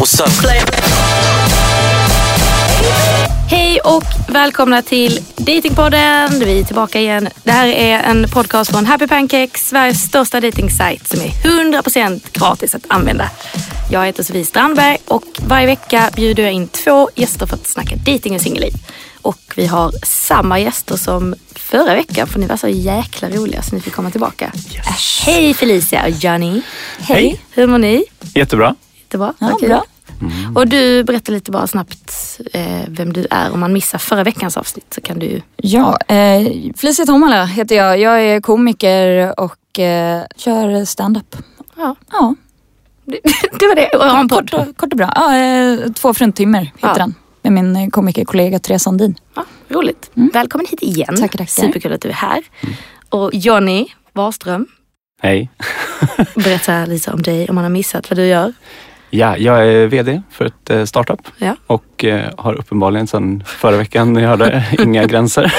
What's up? Hej och välkomna till Datingpodden. Vi är tillbaka igen. Det här är en podcast från Happy Pancakes, Sveriges största datingsajt som är 100% gratis att använda. Jag heter Sofie Strandberg och varje vecka bjuder jag in två gäster för att snacka dating och singelliv. Och vi har samma gäster som förra veckan för ni var så jäkla roliga så ni fick komma tillbaka. Äsch. Hej Felicia och Johnny. Hej. Hur mår ni? Jättebra. Jättebra. Ja, kul. bra. Och du berättar lite bara snabbt eh, vem du är. Om man missar förra veckans avsnitt så kan du. Ja, eh, Felicia Tomala heter jag. Jag är komiker och eh, kör stand-up. Ja, Ja, det, det var det. Och jag har en kort podd. och, kort och bra. Ja, eh, två fruntimmer heter Ja. den. Med min eh, komikerkollega Therese Sandin. Ja, roligt. Välkommen hit igen. Tackar, tackar. Superkul att du är här. Och Johnny Warström, Hej. berätta lite om dig om man har missat vad du gör. Ja, jag är VD för ett eh, startup Ja. och eh, har uppenbarligen sedan förra veckan jag hörde inga gränser.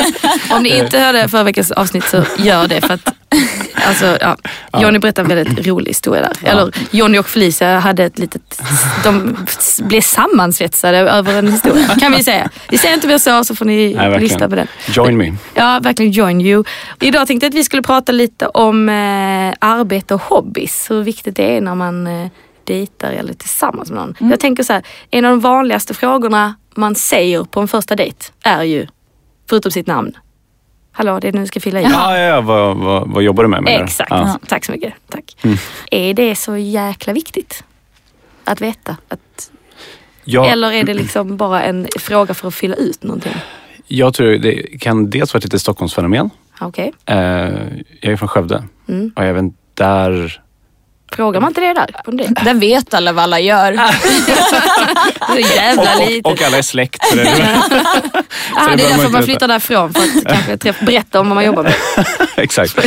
Om ni inte hörde förra veckans avsnitt så gör det för att Alltså, ja. Johnny berättade en väldigt rolig historia där. Eller Johnny och Felicia hade ett litet... De blev sammansvetsade över en historia kan vi säga. Vi säger inte mer så, så får ni verkligen. lyssna på den. Join me. Ja, verkligen join you. Idag tänkte jag att vi skulle prata lite om eh, arbete och hobbys. Hur viktigt det är när man eh, dejtar eller tillsammans med någon. Jag tänker så här, en av de vanligaste frågorna man säger på en första dejt är ju, förutom sitt namn, Hallå, det är nu du ska fylla i. Ja, ja, ja. Vad, vad, vad jobbar du med? du? Exakt, Ja. tack så mycket. Tack. Är det så jäkla viktigt att veta? Att, Ja, Eller är det liksom bara en fråga för att fylla ut någonting? Jag tror det kan dels vara ett litet Stockholmsfenomen. Okej, Eh, jag är från Skövde Mm. och även där frågar man inte det där på dejt? Där vet alla vad alla gör. Så jävla och, litet. och, och alla är släkt. så det- Ah, det det är man därför man veta. flyttar därifrån för att kanske träffa, berätta om vad man jobbar med. Exakt.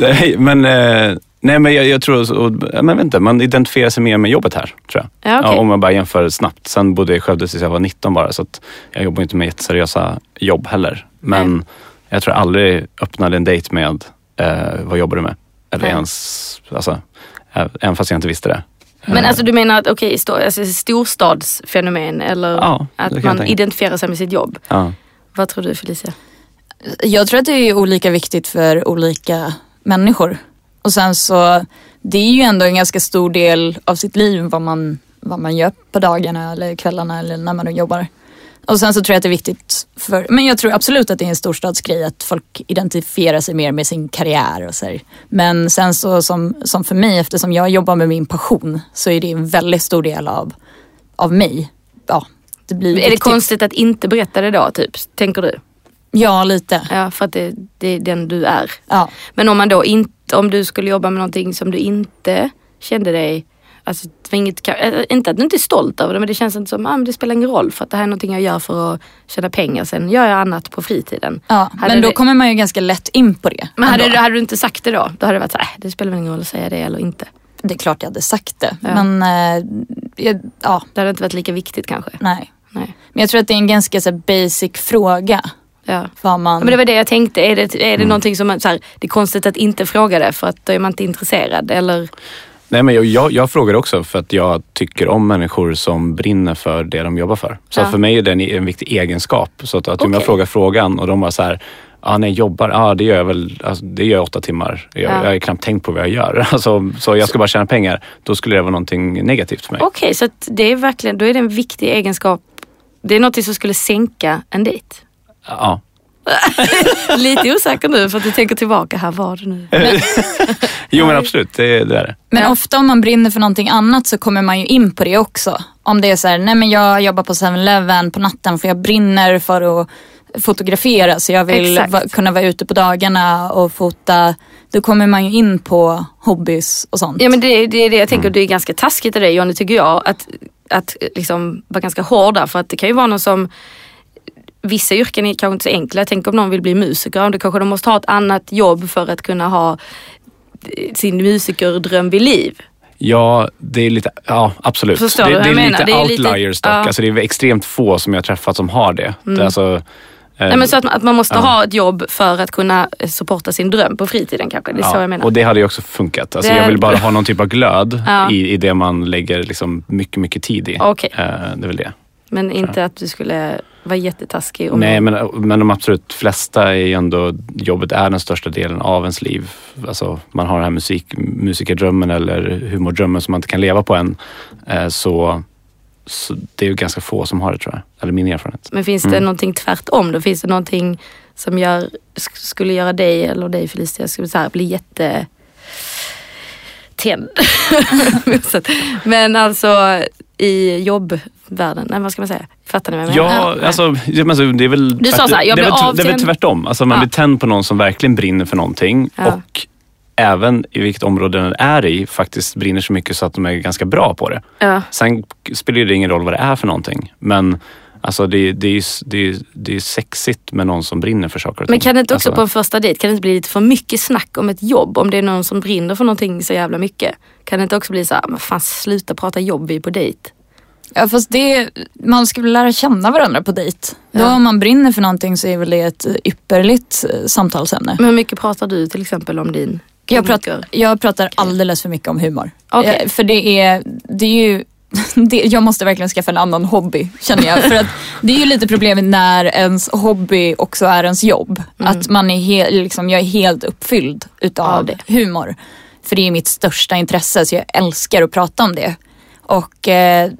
Nej, men, eh, nej, men jag, jag tror, och, ja, men inte, man identifierar sig mer med jobbet här tror jag. Ja, okej. om man bara jämför snabbt. Sen bodde jag i Skövde tills jag var 19 bara så att jag jobbar inte med jätteseriösa jobb heller. Men jag tror jag aldrig öppnade en dejt med eh, vad jobbar du med? Eller Nej. ens, alltså, även fast jag inte visste det. Men alltså du menar att okej, stå, alltså, storstadsfenomen eller Ja, att man identifierar sig med sitt jobb. Ja. Vad tror du Felicia? Jag tror att det är olika viktigt för olika människor. Och sen så, det är ju ändå en ganska stor del av sitt liv vad man, vad man gör på dagarna eller kvällarna eller när man jobbar. Och sen så tror jag att det är viktigt för, men jag tror absolut att det är en storstadsgrej att folk identifierar sig mer med sin karriär och så här. Men sen så som, som för mig, eftersom jag jobbar med min passion, så är det en väldigt stor del av, av mig. Ja, det blir Är det konstigt att inte berätta det då, typ? Tänker du? Ja, lite. Ja, för att det, det är den du är. Ja. Men om man då inte, om du skulle jobba med någonting som du inte kände dig Alltså, det var inget, äh, inte att du inte är stolt över det men det känns inte som att ah, det spelar ingen roll för att det här är någonting jag gör för att tjäna pengar. Sen gör jag annat på fritiden. Ja, Hade men då det- kommer man ju ganska lätt in på det. Men hade, du- hade du inte sagt det då? Då hade det varit så här, äh, det spelar väl ingen roll att säga det eller inte. Det är klart jag hade sagt det. Ja. Men eh, jag, ja, Det hade inte varit lika viktigt kanske. nej. Nej. Men jag tror att det är en ganska så basic fråga. Ja. Vad man... Ja, Men det var det jag tänkte. Är det, är det någonting som man, så här, det är konstigt att inte fråga det för att då är man inte intresserad eller? Nej, men jag, jag, jag frågar också för att jag tycker om människor som brinner för det de jobbar för. Så Ja. för mig är det en, en viktig egenskap. Så att, att om jag frågar frågan och de var så här, ja nej jobbar, ja det gör jag väl, alltså, det gör jag åtta timmar. Jag, Ja. jag har knappt tänkt på vad jag gör. Alltså, så jag ska bara tjäna pengar. Då skulle det vara någonting negativt för mig. Okej, så att det är verkligen, då är det en viktig egenskap. Det är något som skulle sänka en dejt. Ja. Lite osäker nu för att du tänker tillbaka här, var det nu? Jo men absolut, det, det är det. Men ofta om man brinner för någonting annat så kommer man ju in på det också. Om det är så här, nej men jag jobbar på 7-Eleven på natten för jag brinner för att fotografera så jag vill va, kunna vara ute på dagarna och fota. Då kommer man ju in på hobbys och sånt. Ja men det, det är det jag tänker, det är ganska taskigt av dig Johnny tycker jag att, att liksom vara ganska hård där för att det kan ju vara någon som Vissa yrken är kanske inte så enkla. Tänker om någon vill bli musiker, då kanske de måste ha ett annat jobb för att kunna ha eh, sin musikerdröm vid liv. Ja, det är lite, ja absolut. Förstår det, du det är lite? Det är lite- outliers dock. ja. Alltså, det är extremt få som jag har träffat som har det. det är alltså, Eh, Nej, men så att, att man måste ja. ha ett jobb för att kunna eh, supporta sin dröm på fritiden kanske. Det är så jag menar. Och det hade ju också funkat. Alltså, Det- Jag vill bara ha någon typ av glöd Ja. i, i det man lägger liksom mycket, mycket tid i. Eh, det är väl det. Men inte att du skulle vara jättetaskig. om Nej, men, men de absolut flesta är ju ändå, jobbet är den största delen av ens liv. Alltså, man har den här musik, musikerdrömmen eller humordrömmen som man inte kan leva på än. Eh, så, så det är ju ganska få som har det tror jag. Eller min erfarenhet. Men finns det Mm. någonting tvärtom då? Finns det någonting som gör, sk- skulle göra dig eller dig Felicia skulle så här, bli jätte tänd. Men alltså i jobbvärlden, nej vad ska man säga? Fattar ni vad jag menar? Ja, alltså, ja, alltså, det är väl, Du sa så här, jag det, är blir väl, det är väl tvärtom. Alltså, man Ja. blir tänd på någon som verkligen brinner för någonting Ja. och även i vilket område den är i faktiskt brinner så mycket så att de är ganska bra på det. Ja. Sen spelar det ingen roll vad det är för någonting. Men alltså, det, det, är, ju- det, är, det är sexigt med någon som brinner för saker och Men ting. kan det inte också Alltså, på en första dejt, kan det inte bli lite för mycket snack om ett jobb? Om det är någon som brinner för någonting så jävla mycket. Kan det inte också bli så här, men fan sluta prata jobb, vi är på dejt. Ja fast det, man ska väl lära känna varandra på dejt. Då Ja. om man brinner för någonting så är väl det ett ypperligt eh, samtalsämne. Men hur mycket pratar du till exempel om din Jag, pratar, jag pratar alldeles för mycket om humor. Okej. Eh, För det är, det är ju det, jag måste verkligen skaffa en annan hobby känner jag. För att det är ju lite problemet när ens hobby också är ens jobb. Att man är helt, liksom, jag är helt uppfylld utav Av det. humor. För det är mitt största intresse så jag älskar att prata om det. Och eh,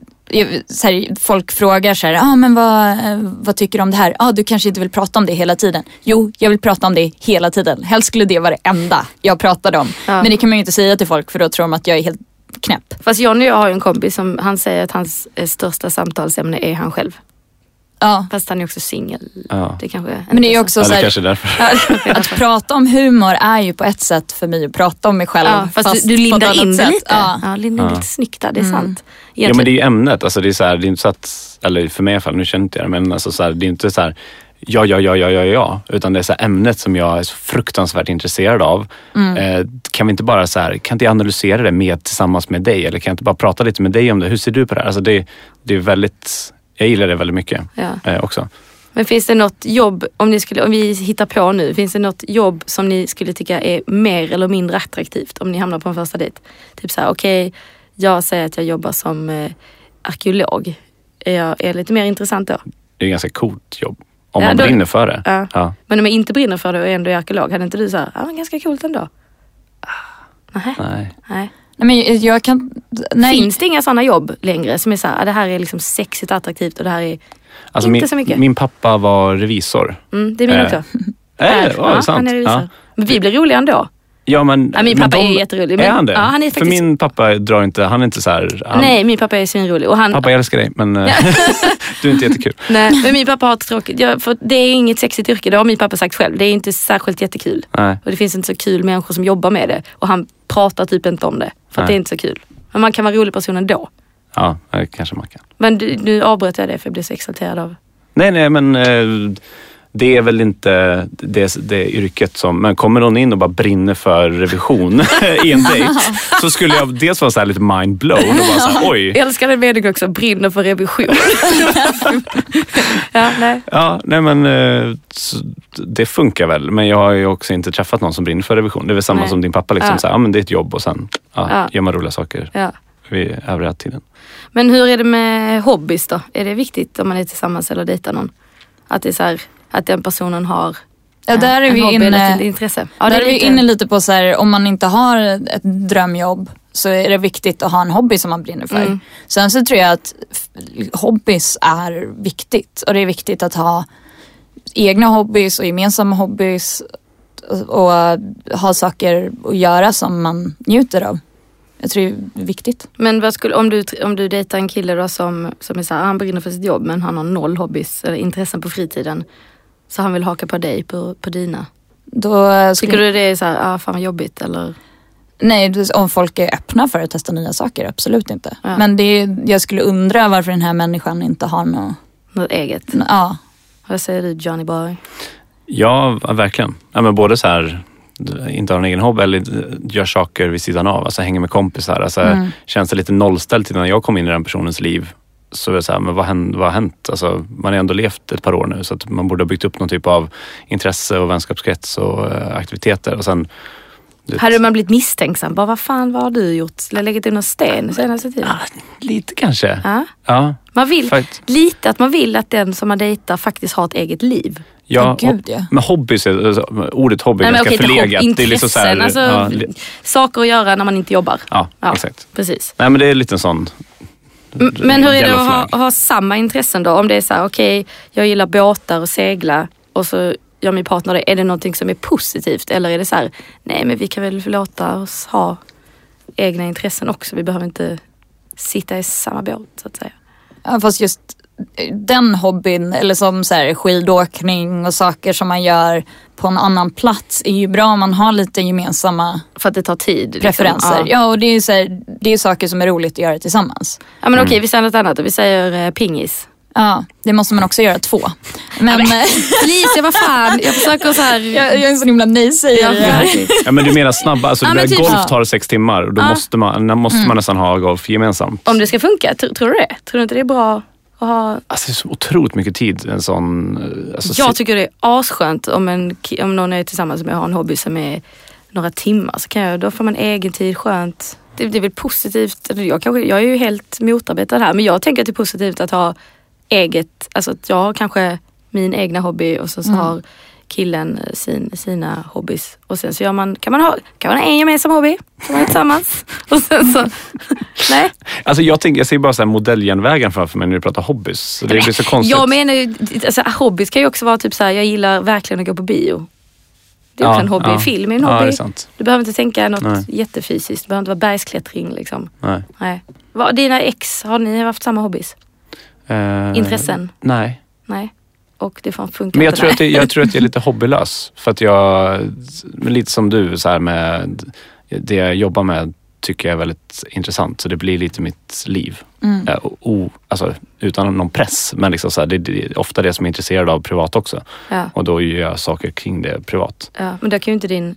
här, folk frågar så här, ah, men vad, eh, vad tycker du om det här? Ah, du kanske inte vill prata om det hela tiden. Jo, jag vill prata om det hela tiden. Helst skulle det vara det enda jag pratade om. Ja. Men det kan man ju inte säga till folk för då tror de att jag är helt knäpp. Fast Johnny och jag har ju en kompis som han säger att hans eh, största samtalsämne är han själv. Ja. Fast han är också singel. Ja. Det kanske Men det är ju också så Eller här, kanske därför. att prata om humor är ju på ett sätt för mig att prata om mig själv. Ja, fast, du, du ett lindar in det sätt. lite. Ja. Ja, lindar in Ja. lite snyggt där, det är Mm. sant. Ja men det är ju ämnet. Alltså, det, är så här, det är inte så att, eller för mig i alla fall, nu känner inte jag det, men alltså, så här, det är inte så här ja, ja, ja, ja, ja, ja, utan det är så ämnet som jag är så fruktansvärt intresserad av. Mm. Eh, kan vi inte bara så här, kan inte jag analysera det med, tillsammans med dig eller kan jag inte bara prata lite med dig om det? Hur ser du på det här? Alltså, det, det är väldigt, jag gillar det väldigt mycket Ja. eh, också. Men finns det något jobb, om, ni skulle, om vi hittar på nu, finns det något jobb som ni skulle tycka är mer eller mindre attraktivt om ni hamnar på en första dejt? Typ så här, okej, jag säger att jag jobbar som eh, arkeolog. Är jag är lite mer intressant då? Det är ett ganska coolt jobb. Om Ja, man då- brinner för det. Ja. Ja. Men om jag inte brinner för det och ändå är arkeolog, hade inte du så här, ja men ganska coolt ändå? Ah, Nej. Nej. Nej. Nej, men jag kan... Nej. Finns det inga sådana jobb längre som är så här, ah, det här är liksom sexigt attraktivt och det här är, Alltså, Inte min, så mycket. min pappa var revisor. mm, det är min Eh, också. Äh, Här. ja, ja, sant. Han är revisor. Ja. Men vi blir roliga ändå. Ja, men, Ja, min pappa är jätterolig, men- är han det? ja, han är För faktiskt- min pappa drar inte, han är inte så här, han, Nej, min pappa är svinrolig. Och han, Pappa jag älskar dig men eh, du är inte jättekul. Nej, men min pappa har tråkigt, ja, för det är inget sexigt yrke, det har min pappa sagt själv. Det är inte särskilt jättekul. Nej. Och det finns inte så kul människor som jobbar med det. Och han pratar typ inte om det. För att det är inte så kul. Men man kan vara rolig person ändå. Ja, det kanske man kan. Men du, nu avbröt jag det för jag blev så exalterad av... Nej, nej men eh, det är väl inte det, det yrket som, men kommer någon in och bara brinner för revision i en dejt så skulle jag dels vara så här lite mind blown och bara så här, oj. Jag älskar den meningen också, brinner för revision. ja, nej. Ja, nej men eh, det funkar väl. Men jag har ju också inte träffat någon som brinner för revision. Det är väl samma Nej. som din pappa. Liksom, Ja. så här, ja, men det är ett jobb och sen ja, Ja. gör man roliga saker Ja. vid övriga tiden. Men hur är det med hobbys då? Är det viktigt om man är tillsammans eller dejtar någon? Att det är så här, att den personen har Ja, där är vi hobby inne, intresse. Ja, där är vi lite- inne lite på så här, om man inte har ett drömjobb så är det viktigt att ha en hobby som man brinner för. Mm. Sen så tror jag att hobbys är viktigt och det är viktigt att ha egna hobbys och gemensamma hobbys och, och ha saker att göra som man njuter av. Jag tror det är viktigt. Men vad skulle, om, du, om du dejtar en kille då som, som är så här, han brinner för sitt jobb men han har noll hobbys eller intressen på fritiden. Så han vill haka på dig på, på dina. Då skulle, Tycker du det är så här, ah, fan vad jobbigt eller? Nej, om folk är öppna för att testa nya saker, absolut inte. Ja. Men det är, jag skulle undra varför den här människan inte har något, Något eget? ja. Vad säger du Johnny boy? Ja, verkligen. Ja, men både så här, inte har en egen hobby eller gör saker vid sidan av. Alltså hänger med kompisar. Alltså, Mm. Känns det lite nollställt innan jag kom in i den personens liv så är det så här, men vad, händer, vad har hänt? Alltså, man har ändå levt ett par år nu så att man borde ha byggt upp någon typ av intresse och vänskapskrets och eh, aktiviteter. Och sen, det- Hade man blivit misstänksam? Bara, vad fan vad har du gjort? In någon sten senaste tiden? Ah, lite kanske. Ja. Ja. Man vill, Fakt- lite att man vill att den som man dejtar faktiskt har ett eget liv. Ja, Ja, gud, ja. Men hobbys, alltså, ordet hobby är Nej, ganska okej, förlegat. hopp, det är liksom så här, intressen, ja, alltså, li- saker att göra när man inte jobbar. ja, exakt. Precis. Nej men det är lite en sån Men hur är det att ha, ha samma intressen då? Om det är så här, okej, jag gillar båtar och segla och så gör min partner det. Är det någonting som är positivt eller är det så här, nej men vi kan väl låta oss ha egna intressen också. Vi behöver inte sitta i samma båt så att säga. Ja, fast just den hobbyn, eller som så här, skidåkning och saker som man gör på en annan plats är ju bra om man har lite gemensamma För att det tar tid. liksom. preferenser. Ja. Ja, och det är ju så här, det är saker som är roligt att göra tillsammans. ja men okej, vi säger något annat. Vi säger eh, pingis. Ja, det måste man också göra två. Men, eh, Felicia, vad fan. Jag försöker så här... jag, jag är en sån himla nej-sägare. Ja. Ja men du menar snabba, alltså Ja, men typ golf tar sex timmar och då Ja. måste, man, när måste man nästan ha golf gemensamt. Om det ska funka, tr- tror du det? Tror du inte det är bra att ha... Alltså det är så otroligt mycket tid en sån... eh, Alltså, Jag tycker det är asskönt om, en, om någon är tillsammans med och har en hobby som är några timmar. Så kan jag, då får man egen tid, skönt. Det, det är väl positivt. Jag, kanske, jag är ju helt motarbetad här men jag tänker att det är positivt att ha eget. Alltså att jag har kanske min egna hobby och så, så har killen sin, sina hobbys. Och sen så gör man, kan man ha, kan man ha en gemensam hobby som man är tillsammans. Och sen så, nej. Alltså jag, tänker, jag ser bara så här modelljärnvägen framför mig när du pratar hobbys. Det blir så konstigt. Jag menar ju, alltså, hobbys kan ju också vara typ så här, jag gillar verkligen att gå på bio. Det är också Ja, en hobby. ja. Film är en Ja, hobby. det är. Du behöver inte tänka något Nej. jättefysiskt. Det behöver inte vara bergsklättring liksom. Nej. Nej. Vad, dina ex, har ni haft samma hobbys? Eh, Intressen? Nej. Nej. Och det får funka Men jag inte, tror, att det, jag tror att jag är lite hobbylös. För att jag, lite som du, så här med det jag jobbar med tycker jag är väldigt intressant. Så det blir lite mitt liv. Mm. Eh, och, o, alltså, utan någon press. Men liksom så här, det, det är ofta det som jag är intresserad av privat också. Ja, Och då gör jag saker kring det privat. ja. Men då kan ju inte din,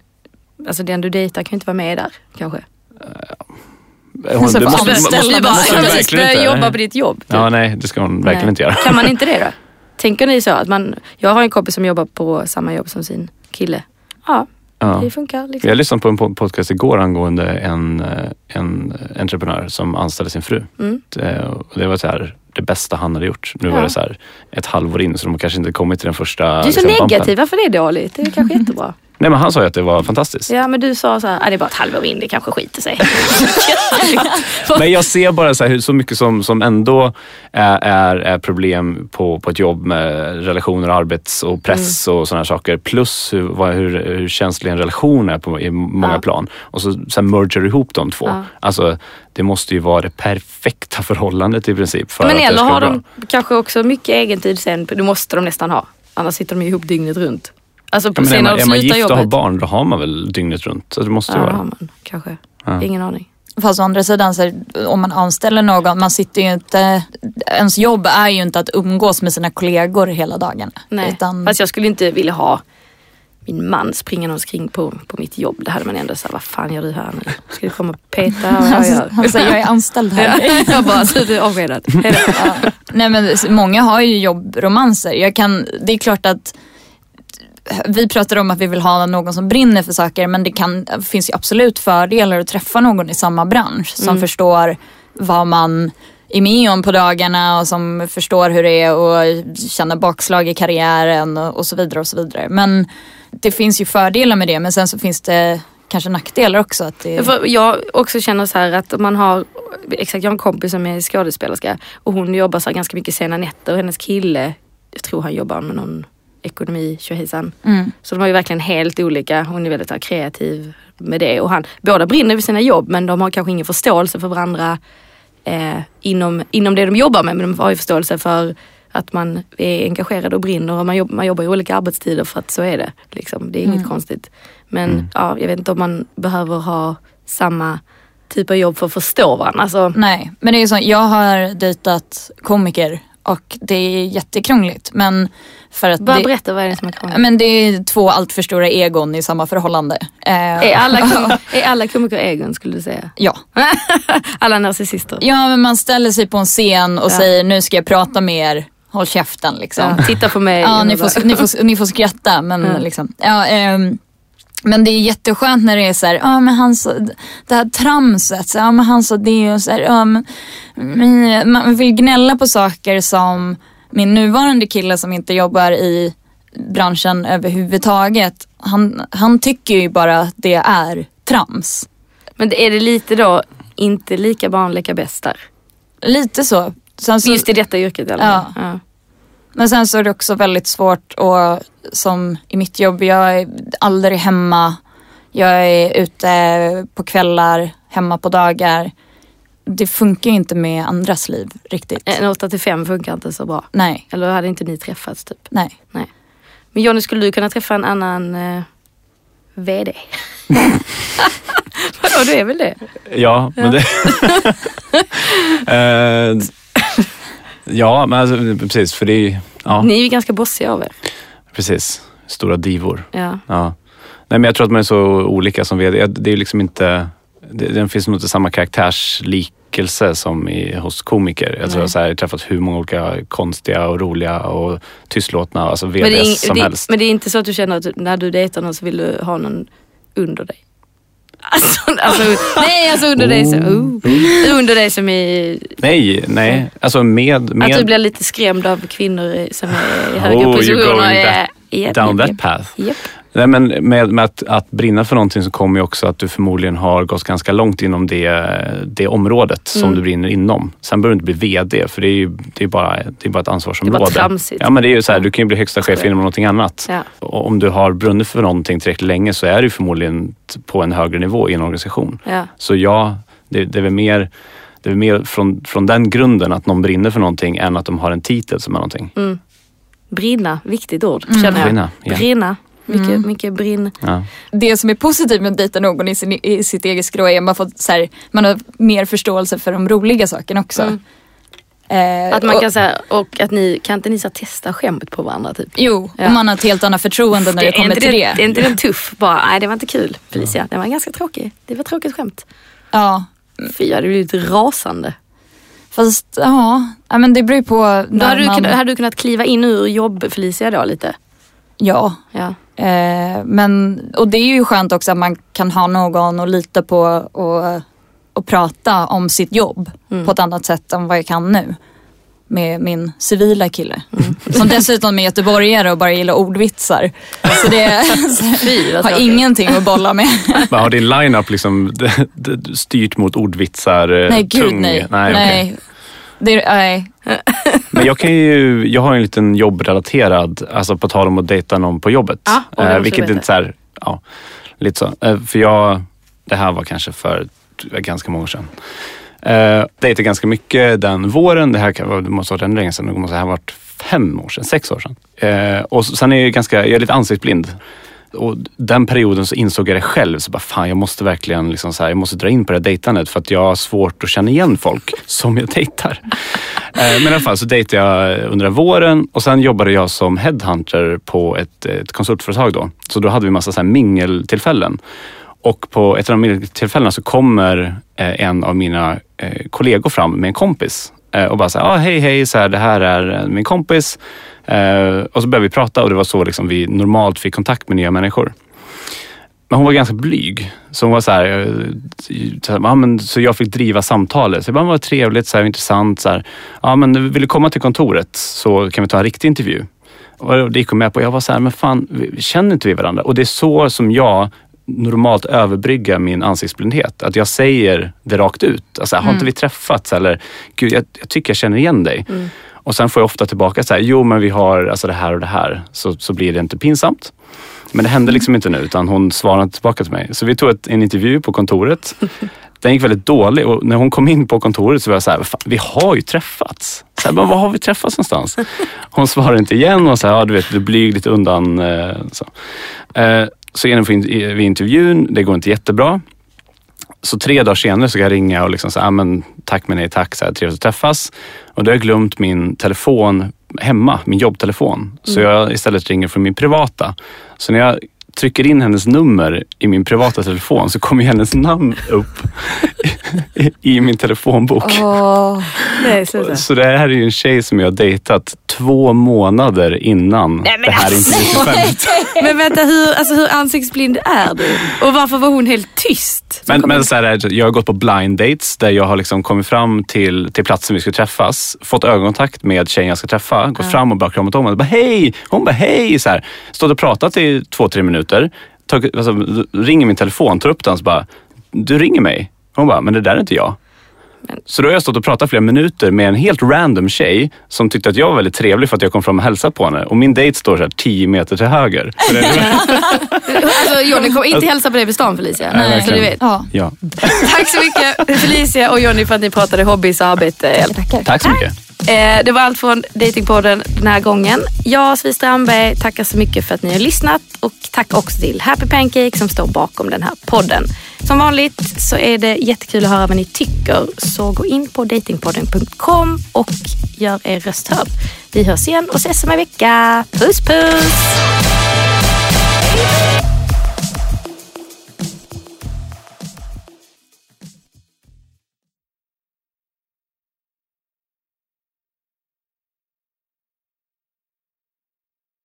alltså den du dejtar kan ju inte vara med där kanske. Hon, Alltså, för måste, måste, du måste ja, precis, verkligen börja inte. jobba på ditt jobb. typ. Ja, nej, det ska hon verkligen Nej. inte göra. Kan man inte det då? Tänker ni så att man, jag har en kompis som jobbar på samma jobb som sin kille. Ja, Ja. det funkar liksom. Jag lyssnade på en po- podcast igår angående en, eh, en entreprenör som anställde sin fru. Mm. Det, och det var så här, det bästa han hade gjort. Nu var Ja. det så här, ett halvår in så de kanske inte kommit till den första Du är så liksom, bumpen. negativ, varför är det dåligt? Det är kanske jättebra. Nej men han sa ju att det var fantastiskt. Ja men du sa så här, ah, det är bara ett halvår in, det kanske skiter sig. Men jag ser bara så, här, hur, så mycket som, som ändå är, är, är problem på, på ett jobb med relationer, arbets och press Mm. och sådana saker. Plus hur, vad, hur, hur känslig en relation är på, i många Ja. plan. Och så, så merger ihop de två. Ja. Alltså, det måste ju vara det perfekta förhållandet i princip. För men eller har de kanske också mycket egentid sen, det måste de nästan ha. Annars sitter de ihop dygnet runt. Alltså Ja, men är sen när man, är man gift och har jobbet. barn, då har man väl dygnet runt? Så det måste Ja, ju vara. har man kanske. Ja. Ingen aning. Fast å andra sidan, så här, om man anställer någon, man sitter ju inte, ens jobb är ju inte att umgås med sina kollegor hela dagarna. Nej. Utan, Fast jag skulle inte vilja ha min man springande omkring på, på mitt jobb. Det hade man ändå såhär, vad fan gör du här nu? Ska du komma och peta vad jag han, gör? han säger jag är anställd här. Ja, jag bara, så du är avskedad. Ja. Nej men många har ju jobbromanser. Jag kan, det är klart att vi pratar om att vi vill ha någon som brinner för saker men det kan, finns ju absolut fördelar att träffa någon i samma bransch som Mm. förstår vad man är med om på dagarna och som förstår hur det är att känna bakslag i karriären och, och så vidare och så vidare. Men det finns ju fördelar med det men sen så finns det kanske nackdelar också. Att det, jag också känner så här att man har, exakt jag har en kompis som är skådespelerska och hon jobbar så ganska mycket sena nätter och hennes kille, jag tror han jobbar med någon ekonomi, tjohejsan. mm. Så de har ju verkligen helt olika, hon är väldigt här, kreativ med det och han, båda brinner för sina jobb men de har kanske ingen förståelse för varandra eh, inom, inom det de jobbar med men de har ju förståelse för att man är engagerad och brinner och man, jobb, man jobbar i olika arbetstider för att så är det. Liksom. Det är inget Mm. konstigt. Men ja, jag vet inte om man behöver ha samma typ av jobb för att förstå varandra. Alltså, Nej, men det är så, jag har dejtat komiker och det är jättekrångligt. Men för att Bara det, berätta vad är det som är krångligt. men det är två allt för stora egon i samma förhållande. Eh, Är alla, kom- är alla komiker egon skulle du säga? Ja. alla narcissister? ja, men man ställer sig på en scen och Ja. säger nu ska jag prata med er, håll käften liksom. Ja, titta på mig. Ja, ni får, ni får, ni får skratta men Ja. liksom. Ja, ehm, men det är jätteskönt när det är så här, ja men han sa, det här tramset, så, ja men han sa det och så här, ja, men, man vill gnälla på saker som min nuvarande kille som inte jobbar i branschen överhuvudtaget, han, han tycker ju bara att det är trams. Men är det lite då inte lika barn leka bäst där? Lite så. Sen så Just i detta yrket alla fall. Ja. Men sen så är det också väldigt svårt och som i mitt jobb, jag är aldrig hemma. Jag är ute på kvällar, hemma på dagar. Det funkar ju inte med andras liv riktigt. En 8 till 5 funkar inte så bra. Nej, Eller hade inte ni träffats typ? nej. Nej. Men Jonny, skulle du kunna träffa en annan eh, VD? Vadå, du är väl det? Ja, men det... Eh, ja, men alltså, precis. För det är ja, Ni är ju ganska bossiga av er. precis. Stora divor. Ja. Ja. Nej, men jag tror att man är så olika som vd. Det är liksom inte... Det, det finns nog inte samma karaktärslikelse som i, hos komiker. Jag tror jag har träffat hur många olika konstiga och roliga och tystlåtna alltså Men, det är, VDs som det, helst. men det är inte så att du känner att när du dejtar någon så vill du ha någon under dig? Alltså, alltså nej alltså under dig som, oh, under dig som i, Nej, nej. Alltså med... med att du blir lite skrämd av kvinnor som är i högre Oh, you're positioner. going Ja, that- down that path. Japp. Nej, men med, med att, att brinna för någonting så kommer ju också att du förmodligen har gått ganska långt inom det, det området som Mm. du brinner inom. Sen behöver du inte bli VD för det är ju det är bara, det är bara ett ansvarsområde. Det är bara tramsigt. Ja, men det är ju så här, du kan ju bli högsta chef inom någonting annat. Ja. Och Om du har brunnit för någonting tillräckligt länge så är du förmodligen på en högre nivå i en organisation. Ja. Så ja, det, det är väl mer, det är mer från, från den grunden att någon brinner för någonting än att de har en titel som är någonting. Mm. Brinna, viktigt ord Mm. känner jag. Brinna, ja. Brinna, mycket, Mm. mycket brinn. Ja. Det som är positivt med att dejta någon i, sin, i sitt eget skrå är att man, får, så här, man har mer förståelse för de roliga sakerna också. Mm. Eh, Att man och, kan säga, och att ni, kan inte ni så testa skämt på varandra typ? Jo, Ja. och man har ett helt annat förtroende när det, är kommer inte till den, det. Är inte den tuff? Bara, nej det var inte kul Felicia. Den var ganska tråkig. Det var ett tråkigt skämt. Ja, Fy, jag hade blivit rasande. fast ja, ja men det beror ju på Då när hade, du, man... kunnat- hade du kunnat kliva in ur jobb Felicia då lite? Ja, Ja. Eh, men och det är ju skönt också att man kan ha någon att lita på och, och prata om sitt jobb Mm. på ett annat sätt än vad jag kan nu. Med min civila kille. Mm. Som dessutom är göteborgare och bara gillar ordvitsar. Så det Fy har ingenting att bolla med. Men har din line-up liksom styrt mot ordvitsar? eh, Nej gud tung? nej. nej, okej. Det, nej. Men jag kan ju, jag har en liten jobbrelaterad, alltså på tal om att dejta någon på jobbet. Ja, och det eh, vilket är så här, ja, lite så. Eh, för jag, det här var kanske för ganska många år sedan. Uh, dejtade ganska mycket den våren, det här kan, det måste ha varit ännu längre sedan, det måste ha varit fem år sedan, sex år sedan. Eh, och sen är jag ganska, jag är lite ansiktsblind. Och den perioden så insåg jag det själv. Så bara, fan, jag måste verkligen liksom så här, jag måste dra in på det här dejtandet för att jag har svårt att känna igen folk som jag dejtar. Eh, men i alla fall så dejtade jag under den våren och sen jobbade jag som headhunter på ett, ett konsultföretag då. Så då hade vi massa så här mingeltillfällen. Och på ett av de mingeltillfällena så kommer eh, en av mina eh, kollegor fram med en kompis och bara så här, ah, hej hej, så här, det här är min kompis. Eh, och så började vi prata och det var så liksom vi normalt fick kontakt med nya människor. Men hon var ganska blyg. Så hon var så här, eh, så, här, ja, men, så jag fick driva samtalet. Så bara, vad trevligt, så här, intressant. Så här, ja, men vill du komma till kontoret så kan vi ta en riktig intervju. Och det gick hon med på. Jag var så här, men fan, känner inte vi varandra? Och det är så som jag normalt överbryggar min ansiktsblindhet. Att jag säger det rakt ut. Alltså, har inte vi träffats? Eller, gud, jag, jag tycker jag känner igen dig. Och sen får jag ofta tillbaka så här, jo men vi har alltså det här och det här. Så, så blir det inte pinsamt. Men det hände liksom inte nu utan hon svarade inte tillbaka till mig. Så vi tog ett, en intervju på kontoret. Den gick väldigt dålig och när hon kom in på kontoret så var jag så här, "Fan, vi har ju träffats. Så här, "Men var har vi träffats någonstans? Hon svarade inte igen och så här, ja du vet, du blyg lite undan. eh, Så, eh, så genomför vi intervjun, det går inte jättebra. Så tre dagar senare så kan jag ringa och liksom säga, ah, men tack men nej tack, så här, trevligt att träffas. Och då har jag glömt min telefon hemma, min jobbtelefon. Så jag istället ringer från min privata. Så när jag trycker in hennes nummer i min privata telefon så kommer hennes namn upp i, i min telefonbok. Åh. Nej. Så det här är ju en tjej som jag har dejtat två månader innan men det här intervjutillfället. Men vänta, hur, alltså, hur ansiktsblind är du? Och varför var hon helt tyst? Men, men så här, är det, jag har gått på blind dates där jag har liksom kommit fram till, till platsen vi ska träffas, fått ögonkontakt med tjejen jag ska träffa, gått fram och bara kramat om henne. Hej! Hon bara hej! Så här, stått och pratat i två, tre minuter. Tag, alltså, ringer min telefon, tar upp den och så bara, du ringer mig? Hon bara, men det där är inte jag. Så då har jag stått och pratat flera minuter med en helt random tjej som tyckte att jag var väldigt trevlig för att jag kom fram och hälsade på henne. Och min dejt står så här 10 meter till höger. Alltså Johnny kommer inte hälsa på dig på stan Felicia. Nej, så du vet. Ja. ja. Tack så mycket Felicia och Johnny för att ni pratade hobbys och arbete. Tackar. Tack så mycket. Eh, det var allt från Datingpodden den här gången. Jag, Svi Strandberg, tackar så mycket för att ni har lyssnat och tack också till Happy Pancake som står bakom den här podden. Som vanligt så är det jättekul att höra vad ni tycker så gå in på datingpodden.com och gör er röst hörd. Vi hörs igen och ses om en vecka. Puss puss!